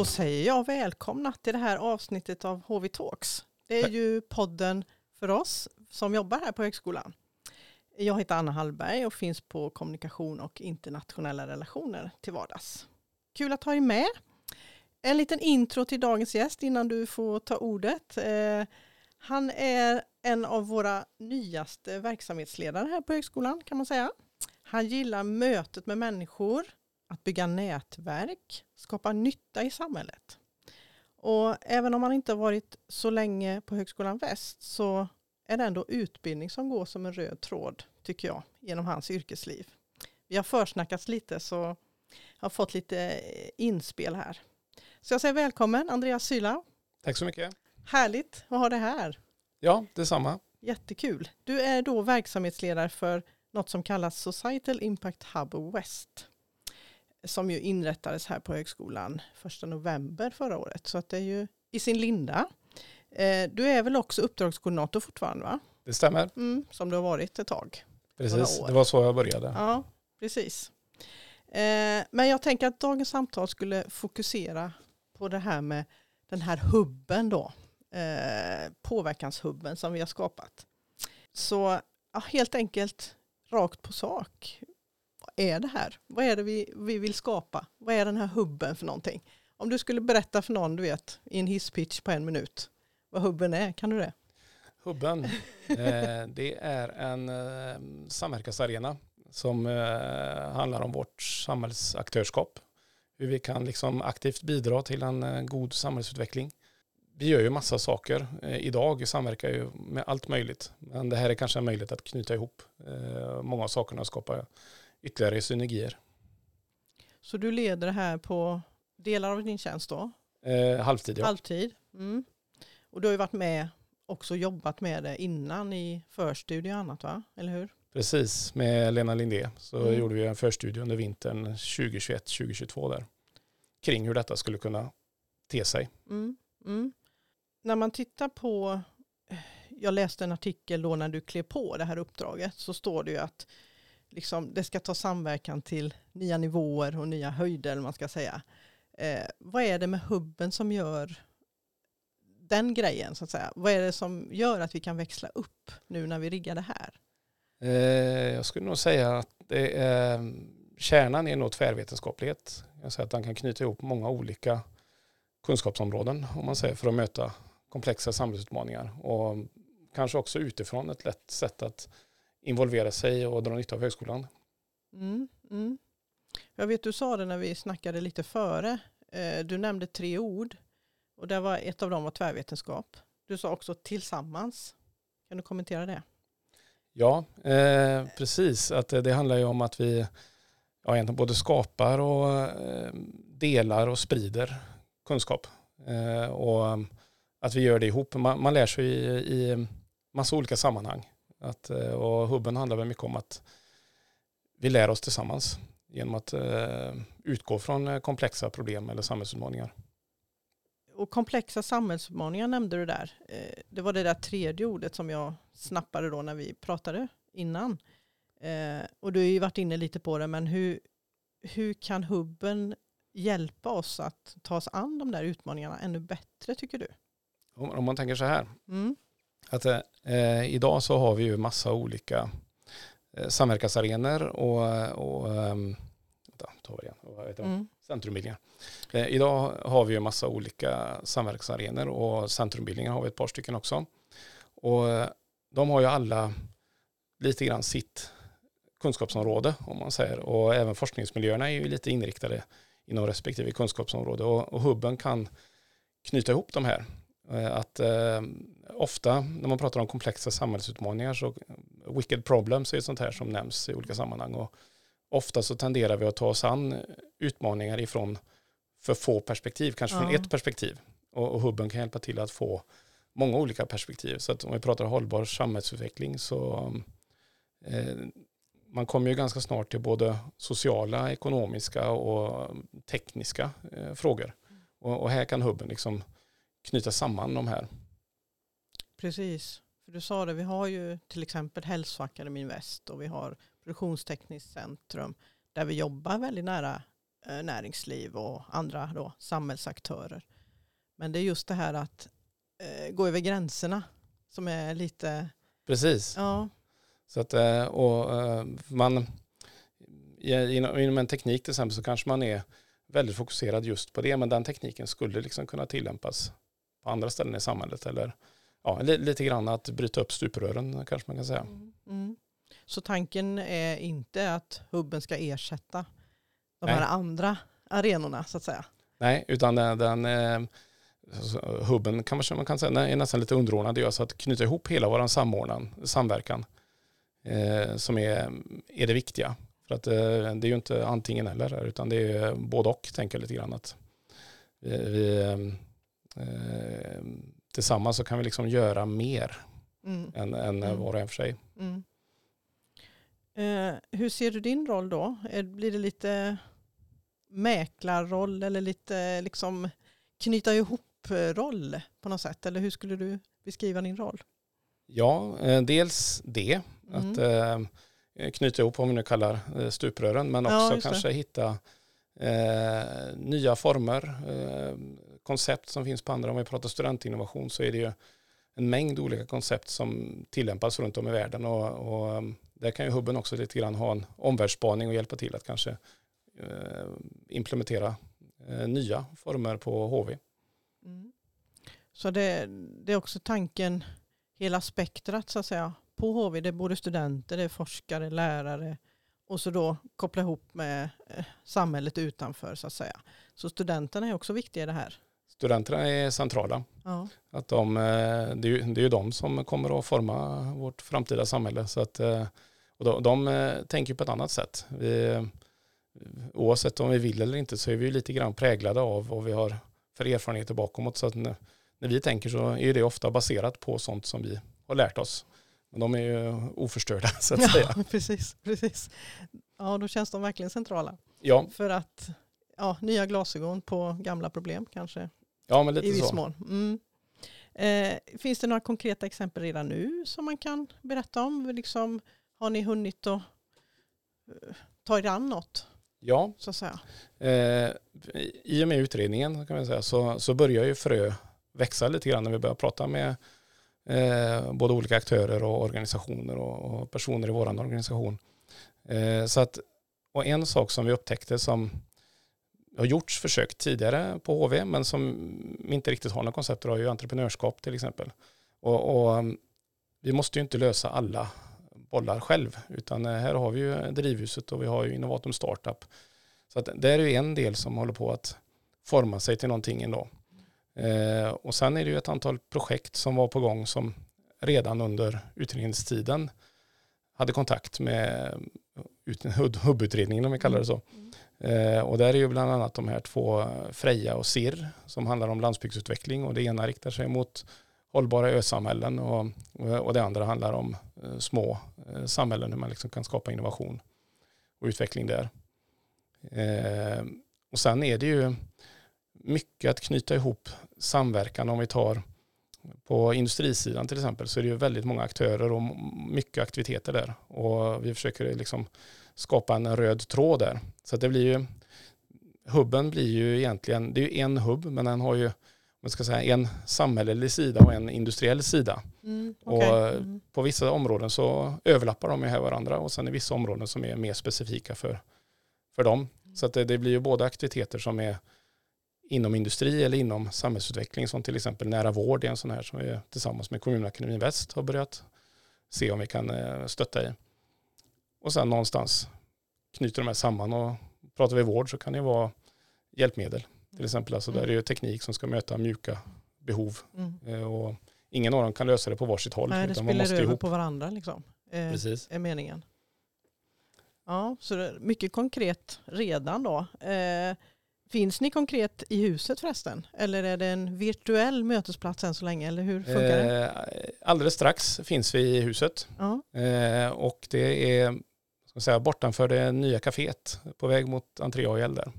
Då säger jag välkomna till det här avsnittet av HV Talks. Det är ju podden för oss som jobbar här på högskolan. Jag heter Anna Hallberg och finns på kommunikation och internationella relationer till vardags. Kul att ha er med. En liten intro till dagens gäst innan du får ta ordet. Eh, han är en av våra nyaste verksamhetsledare här på högskolan kan man säga. Han gillar mötet med människor, att bygga nätverk, skapa nytta i samhället. Och även om han inte har varit så länge på Högskolan Väst så är det ändå utbildning som går som en röd tråd, tycker jag, genom hans yrkesliv. Vi har försnackats lite så jag har fått lite inspel här. Så jag säger välkommen Andreas Syla. Tack så mycket. Härligt att ha det här. Ja, detsamma. Jättekul. Du är då verksamhetsledare för något som kallas Societal Impact Hub West. Som ju inrättades här på högskolan 1 november förra året. Så att det är ju i sin linda. Eh, du är väl också uppdragskoordinator fortfarande va? Det stämmer. Mm, som du har varit ett tag. Precis, det var så jag började. Ja, precis. Eh, men jag tänker att dagens samtal skulle fokusera på det här med den här hubben då. Eh, påverkanshubben som vi har skapat. Så ja, helt enkelt rakt på sak. Är det här? Vad är det vi, vi vill skapa? Vad är den här hubben för någonting? Om du skulle berätta för någon, du vet, i en hisspitch på en minut, vad hubben är, kan du det? Hubben, eh, det är en eh, samverkansarena som eh, handlar om vårt samhällsaktörskap. Hur vi kan liksom aktivt bidra till en eh, god samhällsutveckling. Vi gör ju massa saker eh, idag, samverkar ju med allt möjligt. Men det här är kanske en möjlighet att knyta ihop eh, många av sakerna och skapa ytterligare synergier. Så du leder här på delar av din tjänst då? Eh, halvtid, ja. Halvtid. Mm. Och du har ju varit med också jobbat med det innan i förstudie och annat va? Eller hur? Precis, med Lena Lindé så mm. gjorde vi en förstudie under vintern 2021-2022 där. Kring hur detta skulle kunna te sig. Mm. Mm. När man tittar på, jag läste en artikel då när du klev på det här uppdraget, så står det ju att liksom, det ska ta samverkan till nya nivåer och nya höjder, man ska säga. Eh, vad är det med hubben som gör den grejen, så att säga? Vad är det som gör att vi kan växla upp nu när vi riggar det här? Eh, jag skulle nog säga att det är, kärnan är nog tvärvetenskaplighet. Jag säger att den kan knyta ihop många olika kunskapsområden om man säger för att möta komplexa samhällsutmaningar och kanske också utifrån ett lätt sätt att involvera sig och dra nytta av högskolan. Mm, mm. Jag vet du sa det när vi snackade lite före. Eh, du nämnde tre ord och det var ett av dem var tvärvetenskap. Du sa också tillsammans. Kan du kommentera det? Ja, eh, precis. Att det, det, handlar ju om att vi ja, egentligen både skapar och eh, delar och sprider kunskap. Eh, och att vi gör det ihop. Man, man lär sig i, i massa olika sammanhang. Att, eh, och hubben handlar väl mycket om att vi lär oss tillsammans genom att eh, utgå från eh, komplexa problem eller samhällsutmaningar. Och komplexa samhällsutmaningar nämnde du där. Det var det där tredje ordet som jag snappade då när vi pratade innan. Och du har ju varit inne lite på det, men hur, hur kan hubben hjälpa oss att ta oss an de där utmaningarna ännu bättre tycker du? Om, om man tänker så här, mm. att eh, idag så har vi ju massa olika eh, samverkansarenor och, och um, vänta, tar vi igen, vad heter mm. centrumbildningar. Eh, idag har vi ju massa olika samverkansarenor och centrumbildningar har vi ett par stycken också. Och eh, de har ju alla lite grann sitt kunskapsområde om man säger och även forskningsmiljöerna är ju lite inriktade inom respektive kunskapsområde och, och hubben kan knyta ihop de här. Eh, att eh, ofta när man pratar om komplexa samhällsutmaningar så wicked problems är ett sånt här som nämns i olika sammanhang och ofta så tenderar vi att ta oss an utmaningar ifrån för få perspektiv, kanske ja. från ett perspektiv och, och hubben kan hjälpa till att få många olika perspektiv. Så att om vi pratar hållbar samhällsutveckling så eh, man kommer ju ganska snart till både sociala, ekonomiska och tekniska eh, frågor. Och, och, här kan hubben liksom knyta samman de här. Precis, för du sa det, vi har ju till exempel Hälsoakademin Väst och vi har Produktionstekniskt centrum där vi jobbar väldigt nära eh, näringsliv och andra då, samhällsaktörer. Men det är just det här att eh, gå över gränserna som är lite... Precis. Ja. Så att, eh, och eh, man, inom en teknik till exempel så kanske man är väldigt fokuserad just på det, men den tekniken skulle liksom kunna tillämpas på andra ställen i samhället eller ja, lite grann att bryta upp stuprören kanske man kan säga. Mm. Mm. Så tanken är inte att hubben ska ersätta de Nej. här andra arenorna så att säga? Nej, utan den, den eh, hubben kan man, man kan säga är nästan lite underordnad. Det är alltså att knyta ihop hela vår samverkan eh, som är, är det viktiga. För att eh, det är ju inte antingen eller utan det är både och tänker jag lite grann att vi, vi eh, tillsammans så kan vi liksom göra mer mm. än, än mm. var och en för sig. Mm. Eh, hur ser du din roll då? Blir det lite mäklarroll eller lite liksom knyta ihop-roll på något sätt? Eller hur skulle du beskriva din roll? Ja, eh, dels det. Att mm. eh, knyta ihop, vad vi nu kallar eh, stuprören, men också ja, kanske hitta eh, nya former, eh, koncept som finns på andra. Om vi pratar studentinnovation så är det ju en mängd olika koncept som tillämpas runt om i världen och, och um, där kan ju hubben också lite grann ha en omvärldsspaning och hjälpa till att kanske eh, implementera eh, nya former på HV. Mm. Så det, det, är också tanken, hela spektrat så att säga, på HV. Det är både studenter, det är forskare, lärare och så då koppla ihop med eh, samhället utanför så att säga. Så studenterna är också viktiga i det här studenterna är centrala. Ja. Att de, eh, det, är ju, det är ju de som kommer att forma vårt framtida samhälle. Så att, eh, och de, de eh, tänker på ett annat sätt. Vi, oavsett om vi vill eller inte så är vi lite grann präglade av vad vi har för erfarenheter bakom oss. Så att när, när vi tänker så är det ofta baserat på sånt som vi har lärt oss. Men de är ju oförstörda så att ja, säga. Precis, precis. Ja, då känns de verkligen centrala. Ja. För att ja, nya glasögon på gamla problem kanske Ja, men lite I viss så. mån. Mm. Eh, finns det några konkreta exempel redan nu som man kan berätta om? Liksom, har ni hunnit att uh, ta er an något? Ja, så att säga. Eh, i och med utredningen kan man säga, så, så börjar ju frö växa lite grann när vi börjar prata med eh, både olika aktörer och organisationer och, och personer i vår organisation. Eh, så att, och en sak som vi upptäckte som har gjorts försök tidigare på HV men som inte riktigt har några koncept har ju entreprenörskap till exempel. Och, och, um, vi måste ju inte lösa alla bollar själv utan eh, här har vi ju drivhuset och vi har ju Innovatum Startup. Så att det är ju en del som håller på att forma sig till någonting ändå. Eh, och sen är det ju ett antal projekt som var på gång som redan under utredningstiden hade kontakt med hubbutredningen om vi kallar det så. Mm. Eh, och där är ju bland annat de här två Freja och SIR som handlar om landsbygdsutveckling. Och det ena riktar sig mot hållbara ösamhällen och, och det andra handlar om eh, små eh, samhällen hur man liksom kan skapa innovation och utveckling där. Eh, och sen är det ju mycket att knyta ihop samverkan. Om vi tar på industrisidan till exempel så är det ju väldigt många aktörer och mycket aktiviteter där. Och vi försöker liksom skapa en röd tråd där. Så det blir ju, hubben blir ju egentligen, det är ju en hubb men den har ju man ska säga, en samhällelig sida och en industriell sida. Mm, okay. Och mm. på vissa områden så överlappar de här varandra och sen i vissa områden som är mer specifika för, för dem. Mm. Så att det, det, blir ju både aktiviteter som är inom industri eller inom samhällsutveckling som till exempel nära vård är en sån här som vi tillsammans med Kommunakademin Väst har börjat se om vi kan eh, stötta i. Och sen någonstans knyter de här samman och pratar vi vård så kan det vara hjälpmedel. Till exempel, alltså där är det teknik som ska möta mjuka behov. Mm. Eh, och ingen av dem kan lösa det på varsitt håll. Nej, det utan spiller över ihop. på varandra liksom. Eh, Precis. Är meningen. Ja, så det är mycket konkret redan då. Eh, finns ni konkret i huset förresten? Eller är det en virtuell mötesplats än så länge? Eller hur funkar det? Eh, alldeles strax finns vi i huset. Uh eh, och det är ska säga, bortanför det nya kaféet på väg mot entré och där. Det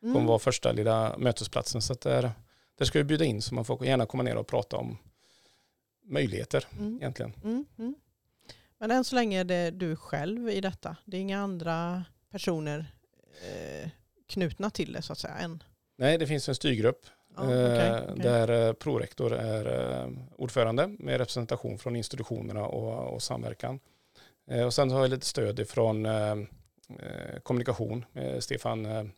kommer mm. vara första lilla mötesplatsen. Så där, där ska vi bjuda in så man får gärna komma ner och prata om möjligheter mm. egentligen. Mm. Mm. Men än så länge är det du själv i detta. Det är inga andra personer eh, knutna till det så att säga än? Nej, det finns en styrgrupp Ja, okay, okay. där prorektor är ordförande med representation från institutionerna och, och samverkan. Och sen har jag lite stöd ifrån kommunikation med Stefan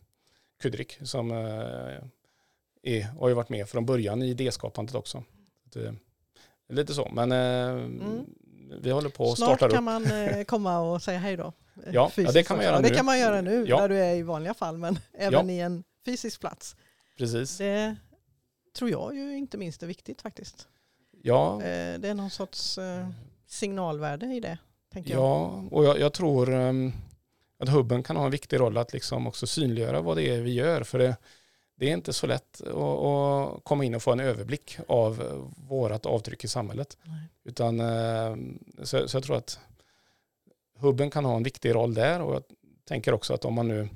Kudrik som är, har ju varit med från början i idéskapandet också. Lite så, men mm. vi håller på att starta upp. Snart kan man komma och säga hej då. Ja, ja, det kan man göra nu. Det kan man göra nu ja. där du är i vanliga fall, men även ja. i en fysisk plats. Precis. Det tror jag ju inte minst är viktigt faktiskt. Ja. Det är någon sorts signalvärde i det, tänker jag. Ja, och jag, jag tror ehm, att hubben kan ha en viktig roll att liksom också synliggöra vad det är vi gör. För det, det är inte så lätt att, komma in och få en överblick av vårat avtryck i samhället. Nej. Utan, så, så jag tror att hubben kan ha en viktig roll där och jag tänker också att om man nu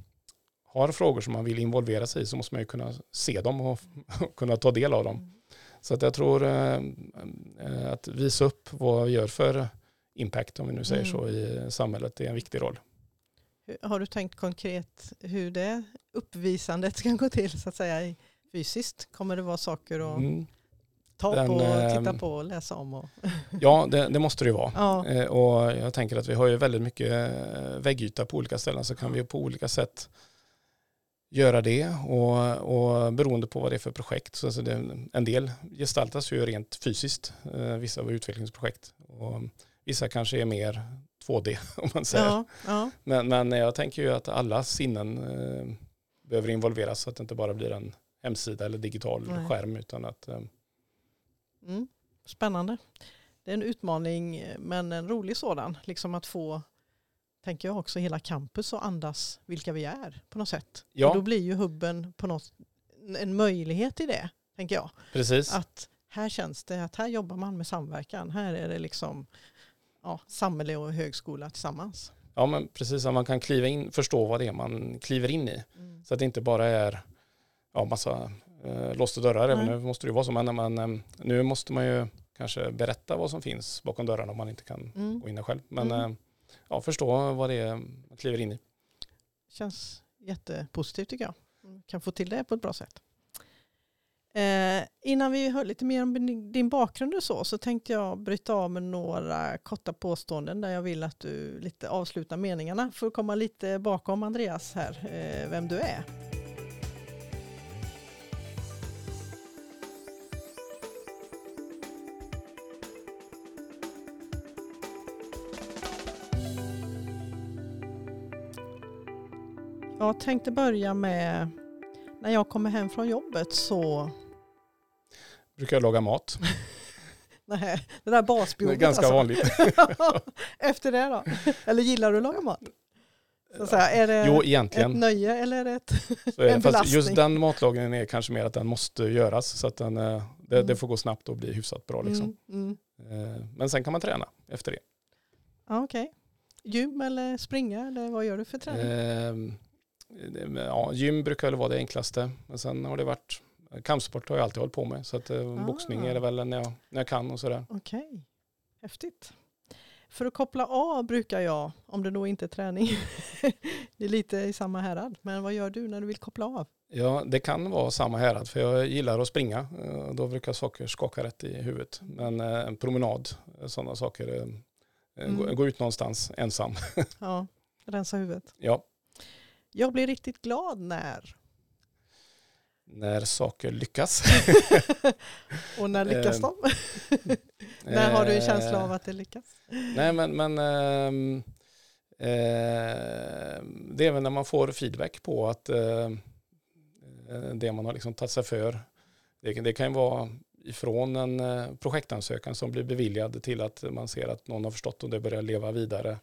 har frågor som man vill involvera sig i så måste man ju kunna se dem och kunna ta del av dem. Mm. Så att jag tror eh, att visa upp vad vi gör för impact, om vi nu säger mm. så, i samhället är en viktig roll. Har du tänkt konkret hur det uppvisandet ska gå till så att säga fysiskt? Kommer det vara saker att mm. ta Den, på, titta ehm, på och läsa om? Och ja, det, det, måste det ju vara. Ja. Eh, och jag tänker att vi har ju väldigt mycket eh, väggyta på olika ställen så kan vi på olika sätt göra det och, och beroende på vad det är för projekt. Så alltså det, en del gestaltas ju rent fysiskt, eh, vissa var utvecklingsprojekt. Och vissa kanske är mer 2D om man säger. Ja, ja. Men, men jag tänker ju att alla sinnen eh, behöver involveras så att det inte bara blir en hemsida eller digital Nej. skärm utan att eh, mm. Spännande. Det är en utmaning men en rolig sådan. Liksom att få, tänker jag också, hela campus att andas vilka vi är på något sätt. Ja. Och då blir ju hubben på något, en möjlighet i det, tänker jag. Precis. Att här känns det att här jobbar man med samverkan. Här är det liksom ja, samhälle och högskola tillsammans. Ja men precis, att man kan kliva in, förstå vad det är man kliver in i. Mm. Så att det inte bara är ja, massa eh, låsta dörrar, även nu måste det ju vara så, men, men eh, nu måste man ju kanske berätta vad som finns bakom dörrarna om man inte kan mm. gå in där själv. Men mm. eh, ja, förstå vad det är man kliver in i. Känns jättepositivt tycker jag. Kan få till det på ett bra sätt. Eh, innan vi hör lite mer om din bakgrund och så, så tänkte jag bryta av med några korta påståenden där jag vill att du lite avslutar meningarna för att komma lite bakom Andreas här, eh, vem du är. Jag tänkte börja med när jag kommer hem från jobbet så brukar jag laga mat. Nej, det där basbehovet Det är ganska alltså. vanligt. Efter det då? Eller gillar du att laga mat? Så att säga, är det jo, egentligen. ett nöje eller är det ett, så är det. en belastning? Just den matlagningen är kanske mer att den måste göras så att den, eh, det, mm. det får gå snabbt och bli hyfsat bra. Liksom. Mm, mm. Eh, men sen kan man träna efter det. Ja, Okej. Okay. Gym eller springa eller vad gör du för träning? Ja, gym brukar väl vara det enklaste. Men sen har det varit kampsport har jag alltid hållit på med. Så att eh, ah. boxning är det väl när jag, när jag kan och sådär. Okej, okay. häftigt. För att koppla av brukar jag, om det då inte är träning, det är lite i samma härad. Men vad gör du när du vill koppla av? Ja, det kan vara samma härad för jag gillar att springa. Eh, då brukar saker skaka rätt i huvudet. Men eh, en promenad, sådana saker, mm. gå ut någonstans ensam. ja, rensa huvudet. Ja. Jag blir riktigt glad när när saker lyckas. och när lyckas eh, de? när har du en känsla av att det lyckas? Nej men, men äh, äh, det är väl när man får feedback på att äh, det man har liksom tagit sig för. Det, det kan ju vara ifrån en projektansökan som blir beviljad till att man ser att någon har förstått och det börjar leva vidare.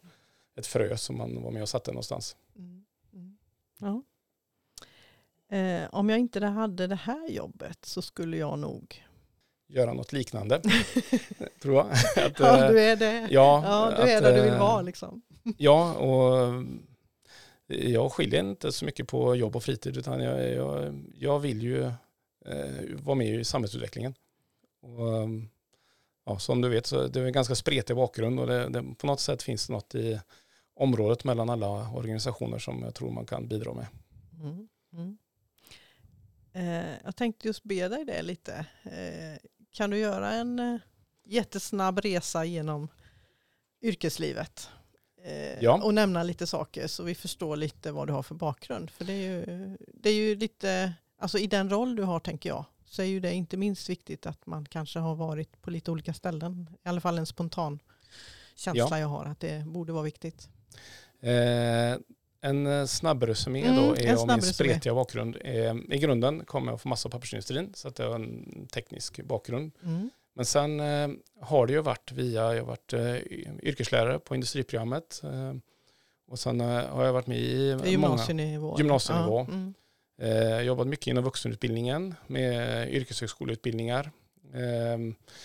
Ett frö som man var med och satte någonstans. Mm. Ja. Eh, om jag inte hade det här jobbet så skulle jag nog göra något liknande. tror jag. Att, ja, du är det. Ja, ja du att, är där du vill eh, vara liksom. ja, och jag skiljer inte så mycket på jobb och fritid utan jag, jag, jag vill ju eh, vara med i samhällsutvecklingen. Och, ja, som du vet så det är en ganska spretig bakgrund och det, det, på något sätt finns det något i området mellan alla organisationer som jag tror man kan bidra med. Mm. Mm. Eh, jag tänkte just be dig det lite. Eh, kan du göra en eh, jättesnabb resa genom yrkeslivet? Eh, ja. Och nämna lite saker så vi förstår lite vad du har för bakgrund. För det är ju, det är ju lite, alltså i den roll du har tänker jag, så är ju det inte minst viktigt att man kanske har varit på lite olika ställen. I alla fall en spontan känsla ja. jag har att det borde vara viktigt. Eh, en eh, snabb resumé mm, då är om min spretiga bakgrund. Eh, I grunden kommer jag från massa och pappersindustrin så att jag har en teknisk bakgrund. Mm. Men sen eh, har det ju varit via, jag har varit eh, yrkeslärare på industriprogrammet. Och sen har jag varit med i gymnasienivå. många gymnasienivå. Ja, mm. jobbat mycket inom vuxenutbildningen med yrkeshögskoleutbildningar. Eh,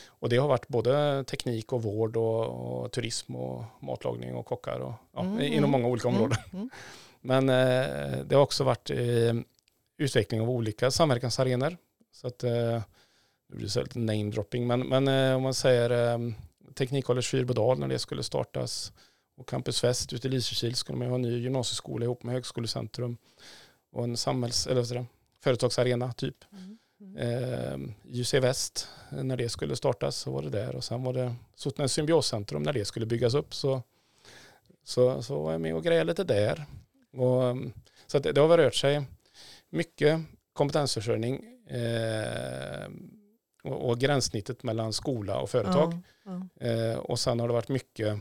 och det har varit både teknik och vård och, och turism och matlagning och kockar och, ja, mm, inom mm. många olika områden. Mm, mm. Men eh, det har också varit utveckling av olika samverkansarenor. Så att det blir så lite namedropping, men, men eh, om man säger eh, Teknikcollege Fyrbodal när det skulle startas och Campus Väst ute i Lysekil skulle man ha en ny gymnasieskola ihop med Högskolecentrum och en samhälls, eller vad företagsarena typ. Mm. Mm. Eh, JUC Väst, när det skulle startas så var det där och sen var det Sotenäs Symbioscentrum när det skulle byggas upp så, så, så var jag med och grejade lite där. Och, så det, det har rört sig mycket kompetensförsörjning eh, och, och gränssnittet mellan skola och företag. Ja, ja. Eh, och sen har det varit mycket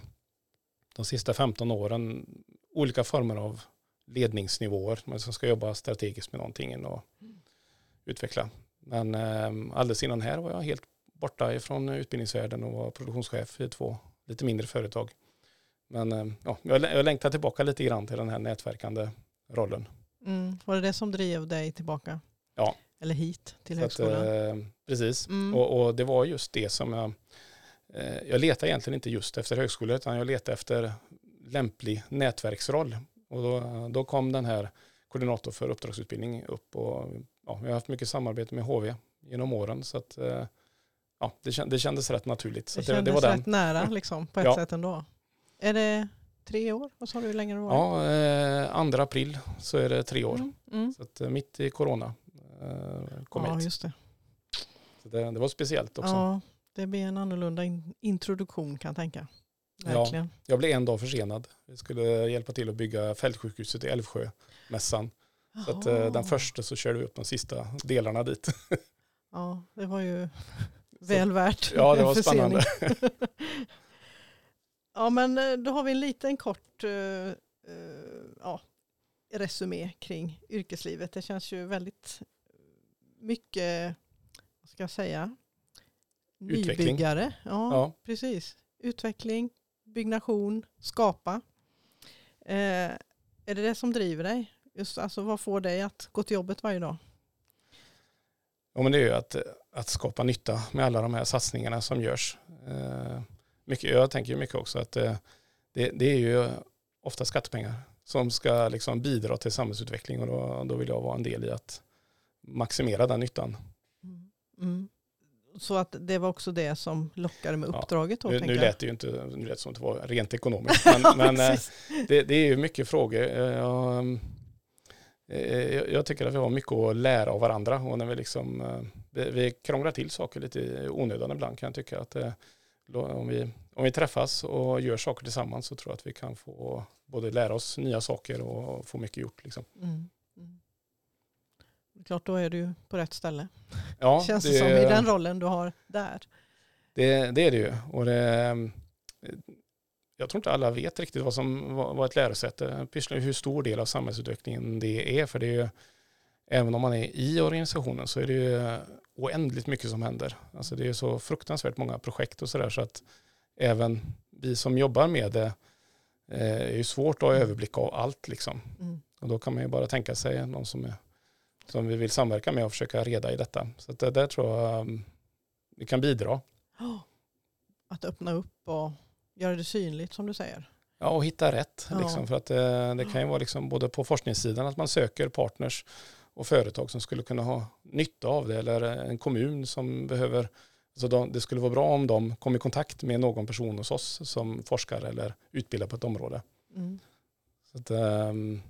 de sista 15 åren olika former av ledningsnivåer man ska jobba strategiskt med någonting och mm. utveckla. Men eh, alldeles innan här var jag helt borta ifrån utbildningsvärlden och var produktionschef i två lite mindre företag. Men eh, ja, jag, längtar tillbaka lite grann till den här nätverkande rollen. Mm. Var det det som drev dig tillbaka? Ja, eller hit till så högskolan. Att, eh, precis, mm. och, och, det var just det som jag, eh, jag letade egentligen inte just efter högskola utan jag letade efter lämplig nätverksroll. Och då, då kom den här koordinator för uppdragsutbildning upp och ja, jag har haft mycket samarbete med HV genom åren så att eh, ja, det, känd, det kändes rätt naturligt. Så det, kändes det var rätt den. nära liksom, på ett ja. sätt ändå. Är det tre år? Vad sa du hur länge det var? Ja, eh, 2 april så är det tre år. Mm. Mm. Så att, eh, mitt i corona eh, kom ja, hit. Just det. Så det, det, var speciellt också. Ja, det blir en annorlunda in, introduktion kan jag tänka. Verkligen. Ja, jag blev en dag försenad. Vi skulle hjälpa till att bygga fältsjukhuset i Älvsjö, mässan. Så att, eh, den första så körde vi upp de sista delarna dit. Ja, det var ju väl värt Ja, det var spännande. ja, men eh, då har vi en liten kort uh, ja, resumé kring yrkeslivet. Det känns ju väldigt mycket, vad ska jag säga, Utveckling. nybyggare. Ja, ja, precis. Utveckling, byggnation, skapa. Eh, är det det som driver dig? Just, alltså, vad får dig att gå till jobbet varje dag? Ja, men det är ju att, att skapa nytta med alla de här satsningarna som görs. Eh, mycket, jag tänker mycket också att eh, det, det, är ju ofta skattepengar som ska liksom bidra till samhällsutveckling och då, då vill jag vara en del i att maximera den nyttan. Mm. Mm. Så att det var också det som lockade med uppdraget? Ja. Då, nu, nu lät det ju inte nu lät som att det var rent ekonomiskt, men, men eh, det, det, är ju mycket frågor. Eh, jag, eh, jag, tycker att vi har mycket att lära av varandra och när vi, liksom, vi, vi krånglar till saker lite i onödan ibland kan jag tycka att om vi, om vi träffas och gör saker tillsammans så tror jag att vi kan få både lära oss nya saker och få mycket gjort. Liksom. Mm. Klart, då är du på rätt ställe. Ja, Känns det, det som i den rollen du har där. Det, det är det ju. Och det, jag tror inte alla vet riktigt vad, som, vad ett lärosäte pysslar hur stor del av samhällsutvecklingen det är. För det är ju, även om man är i organisationen så är det ju oändligt mycket som händer. Alltså det är så fruktansvärt många projekt och sådär så att även vi som jobbar med det eh, är ju svårt att ha överblick av allt liksom. Mm. Och då kan man ju bara tänka sig någon som är som vi vill samverka med och försöka reda i detta. Så det där tror jag um, vi kan bidra. Att öppna upp och göra det synligt som du säger. Ja, och hitta rätt. Ja. Liksom, för att det, eh, det, kan ju vara liksom både på forskningssidan att man söker partners och företag som skulle kunna ha nytta av det eller en kommun som behöver så de, det skulle vara bra om de kom i kontakt med någon person hos oss som forskar eller utbildar på ett område. Mm. Så att, um,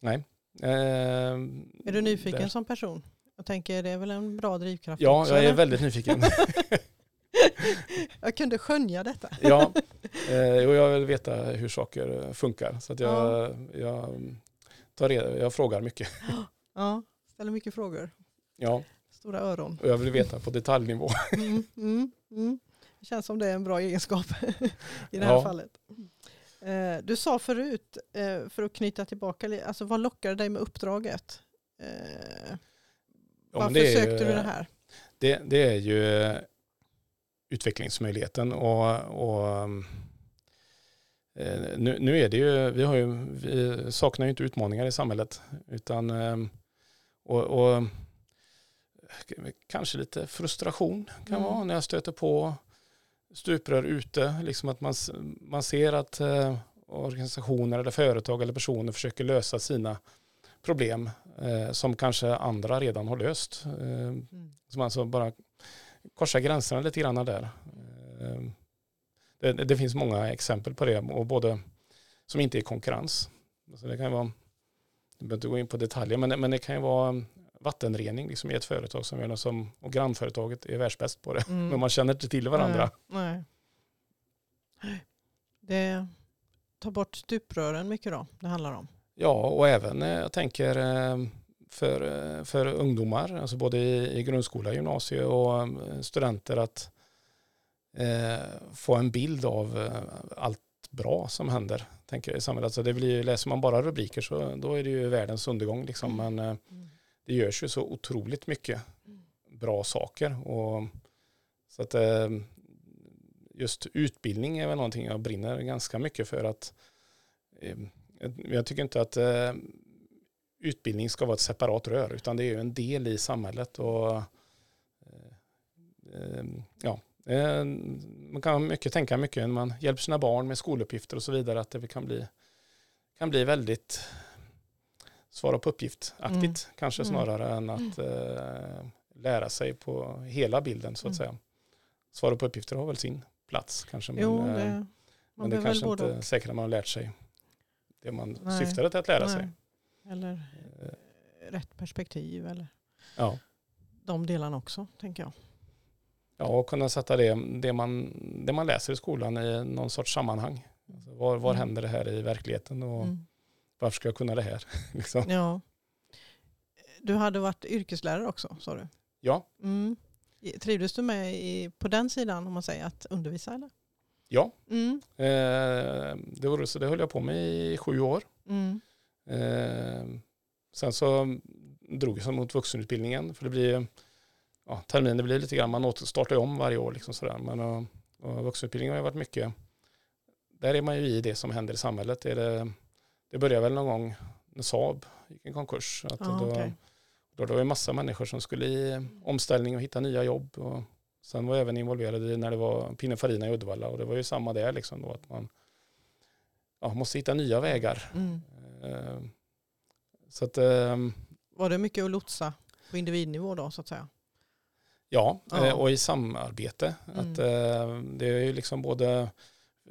nej, Eh, är du nyfiken där. som person? Jag tänker det är väl en bra drivkraft Ja, också, jag är eller? väldigt nyfiken. jag kunde skönja detta. ja, eh, och jag vill veta hur saker funkar. Så att jag, ja. jag, tar reda, jag frågar mycket. ja, ställer mycket frågor. Ja. Stora öron. Och jag vill veta på detaljnivå. mm, mm, mm. Det känns som det är en bra egenskap i det här ja. fallet. Eh, du sa förut, eh, för att knyta tillbaka, alltså vad lockade dig med uppdraget? Eh, varför ja, sökte ju, du det här? Det, det, är ju utvecklingsmöjligheten och, och nu, nu, är det ju, vi, har ju, vi saknar ju inte utmaningar i samhället utan och, och kanske lite frustration kan mm. vara när jag stöter på stuprör ute. Liksom att man, man ser att eh, organisationer eller företag eller personer försöker lösa sina problem eh, som kanske andra redan har löst. Eh, mm. Som alltså bara korsar gränserna lite grann där. Eh, det, det, finns många exempel på det och både som inte är konkurrens. Alltså det kan vara, jag behöver inte gå in på detaljer, men, men det kan ju vara vattenrening liksom i ett företag som är som, och grannföretaget är världsbäst på det. Mm. Men man känner inte till varandra. Nej, nej. Det tar bort stuprören mycket då, det handlar om. Ja, och även eh, jag tänker eh, för, eh, för ungdomar, alltså både i, i grundskola, gymnasie och studenter att eh, få en bild av allt bra som händer tänker jag, i samhället. Alltså det blir, läser man bara rubriker så då är det ju världens undergång. Liksom. Men mm det görs ju så otroligt mycket bra saker. Och, så att eh, just utbildning är väl någonting jag brinner ganska mycket för att eh, jag tycker inte att eh, utbildning ska vara ett separat rör utan det är ju en del i samhället och ja, man kan mycket tänka mycket när man hjälper sina barn med skoluppgifter och så vidare att det kan bli, kan bli väldigt svara på uppgift-aktigt mm. kanske mm. snarare än att eh, lära sig på hela bilden så att mm. säga. Svara på uppgifter har väl sin plats kanske. Men, jo, det, eh, men det kanske inte säkert att man har lärt sig det man Nej. syftade till att lära Nej. sig. Eller eh. rätt perspektiv eller ja. de delarna också tänker jag. Ja, och kunna sätta det, det, man, det man läser i skolan i någon sorts sammanhang. Alltså var var mm. händer det här i verkligheten? Och, mm varför ska jag kunna det här? liksom. Ja. Du hade varit yrkeslärare också, sa du? Ja. Mm. Trivdes du med i, på den sidan, om man säger, att undervisa? Eller? Ja, mm. eh, det, var, så det höll jag på med i sju år. Mm. Eh, sen så drog jag mot vuxenutbildningen, för det blir, ja, termin det blir lite grann, man startar om varje år. Liksom sådär. Men, och, och vuxenutbildningen har varit mycket, där är man ju i det som händer i samhället. Är det det började väl någon gång när Saab gick i konkurs. Att ah, då, okay. då, då var det massa människor som skulle i omställning och hitta nya jobb. Och sen var jag även involverad i när det var Pininfarina i Uddevalla och det var ju samma där liksom då att man ja, måste hitta nya vägar. Mm. Uh, så att, uh, var det mycket att lotsa på individnivå då så att säga? Ja, ja. och i samarbete. Mm. Att, uh, det är ju liksom både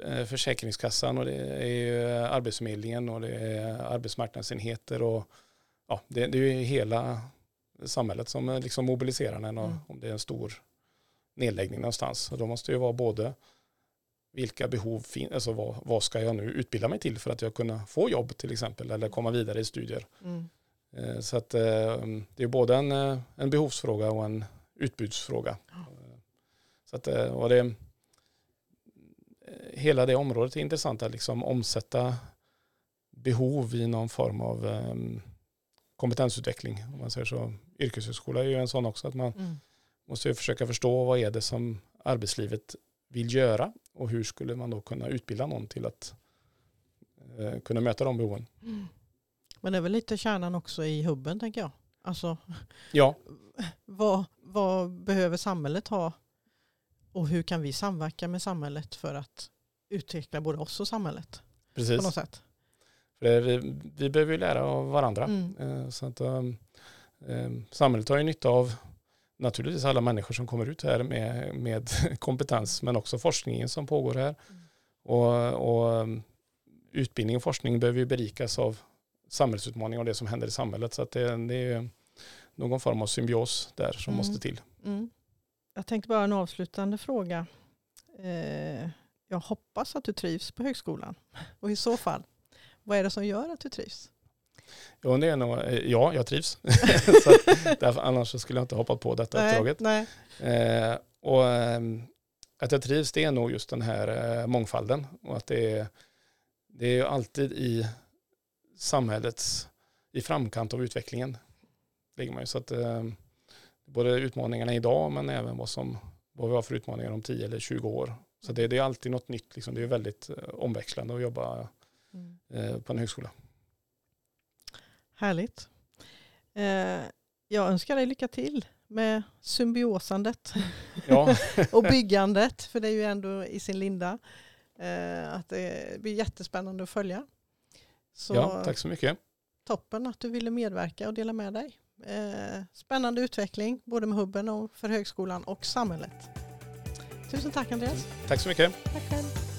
Eh, Försäkringskassan och det är ju Arbetsförmedlingen och det är arbetsmarknadsenheter och ja, det, det är ju hela samhället som liksom mobiliserar och, mm. om det är en stor nedläggning någonstans. Och då måste det ju vara både vilka behov finns, alltså vad, vad, ska jag nu utbilda mig till för att jag kunna få jobb till exempel eller komma vidare i studier. Mm. Eh, så att eh, det är både en, en behovsfråga och en utbudsfråga. Ja. Så att, och det, hela det området är intressant att liksom omsätta behov i någon form av um, kompetensutveckling. Om man säger så. Yrkeshögskola är ju en sån också. att Man mm. måste försöka förstå vad är det som arbetslivet vill göra och hur skulle man då kunna utbilda någon till att uh, kunna möta de behoven. Mm. Men det är väl lite kärnan också i hubben tänker jag. Alltså, ja. vad, vad behöver samhället ha och hur kan vi samverka med samhället för att utveckla både oss och samhället? Precis. På något sätt. För vi, vi behöver ju lära av varandra. Mm. Eh, så att, um, samhället har ju nytta av naturligtvis alla människor som kommer ut här med, med kompetens men också forskningen som pågår här. Mm. Och, och, ehm, utbildning och forskning behöver ju berikas av samhällsutmaningar och det som händer i samhället. Så att det, det är någon form av symbios där som mm. måste till. Mm. Jag tänkte bara en avslutande fråga. Eh, jag hoppas att du trivs på högskolan. Och i så fall, vad är det som gör att du trivs? Ja, det är nog, ja jag trivs. så därför, annars skulle jag inte hoppat på detta nej, uppdraget. Nej. Eh, och eh, att jag trivs det är nog just den här eh, mångfalden. Och att det är, det är alltid i samhällets, i framkant av utvecklingen. Ligger man ju. Så att, eh, både utmaningarna idag men även vad, som, vad vi har för utmaningar om 10 eller 20 år. Så det, det är alltid något nytt. Liksom. Det är väldigt eh, omväxlande att jobba mm. eh, på en högskola. Härligt. Eh, jag önskar dig lycka till med symbiosandet ja. och byggandet. För det är ju ändå i sin linda. Eh, att det blir jättespännande att följa. Så ja, tack så mycket. Toppen att du ville medverka och dela med dig. Eh, spännande utveckling både med hubben och för högskolan och samhället. Tusen tack Andreas. Tack så mycket. Tack själv.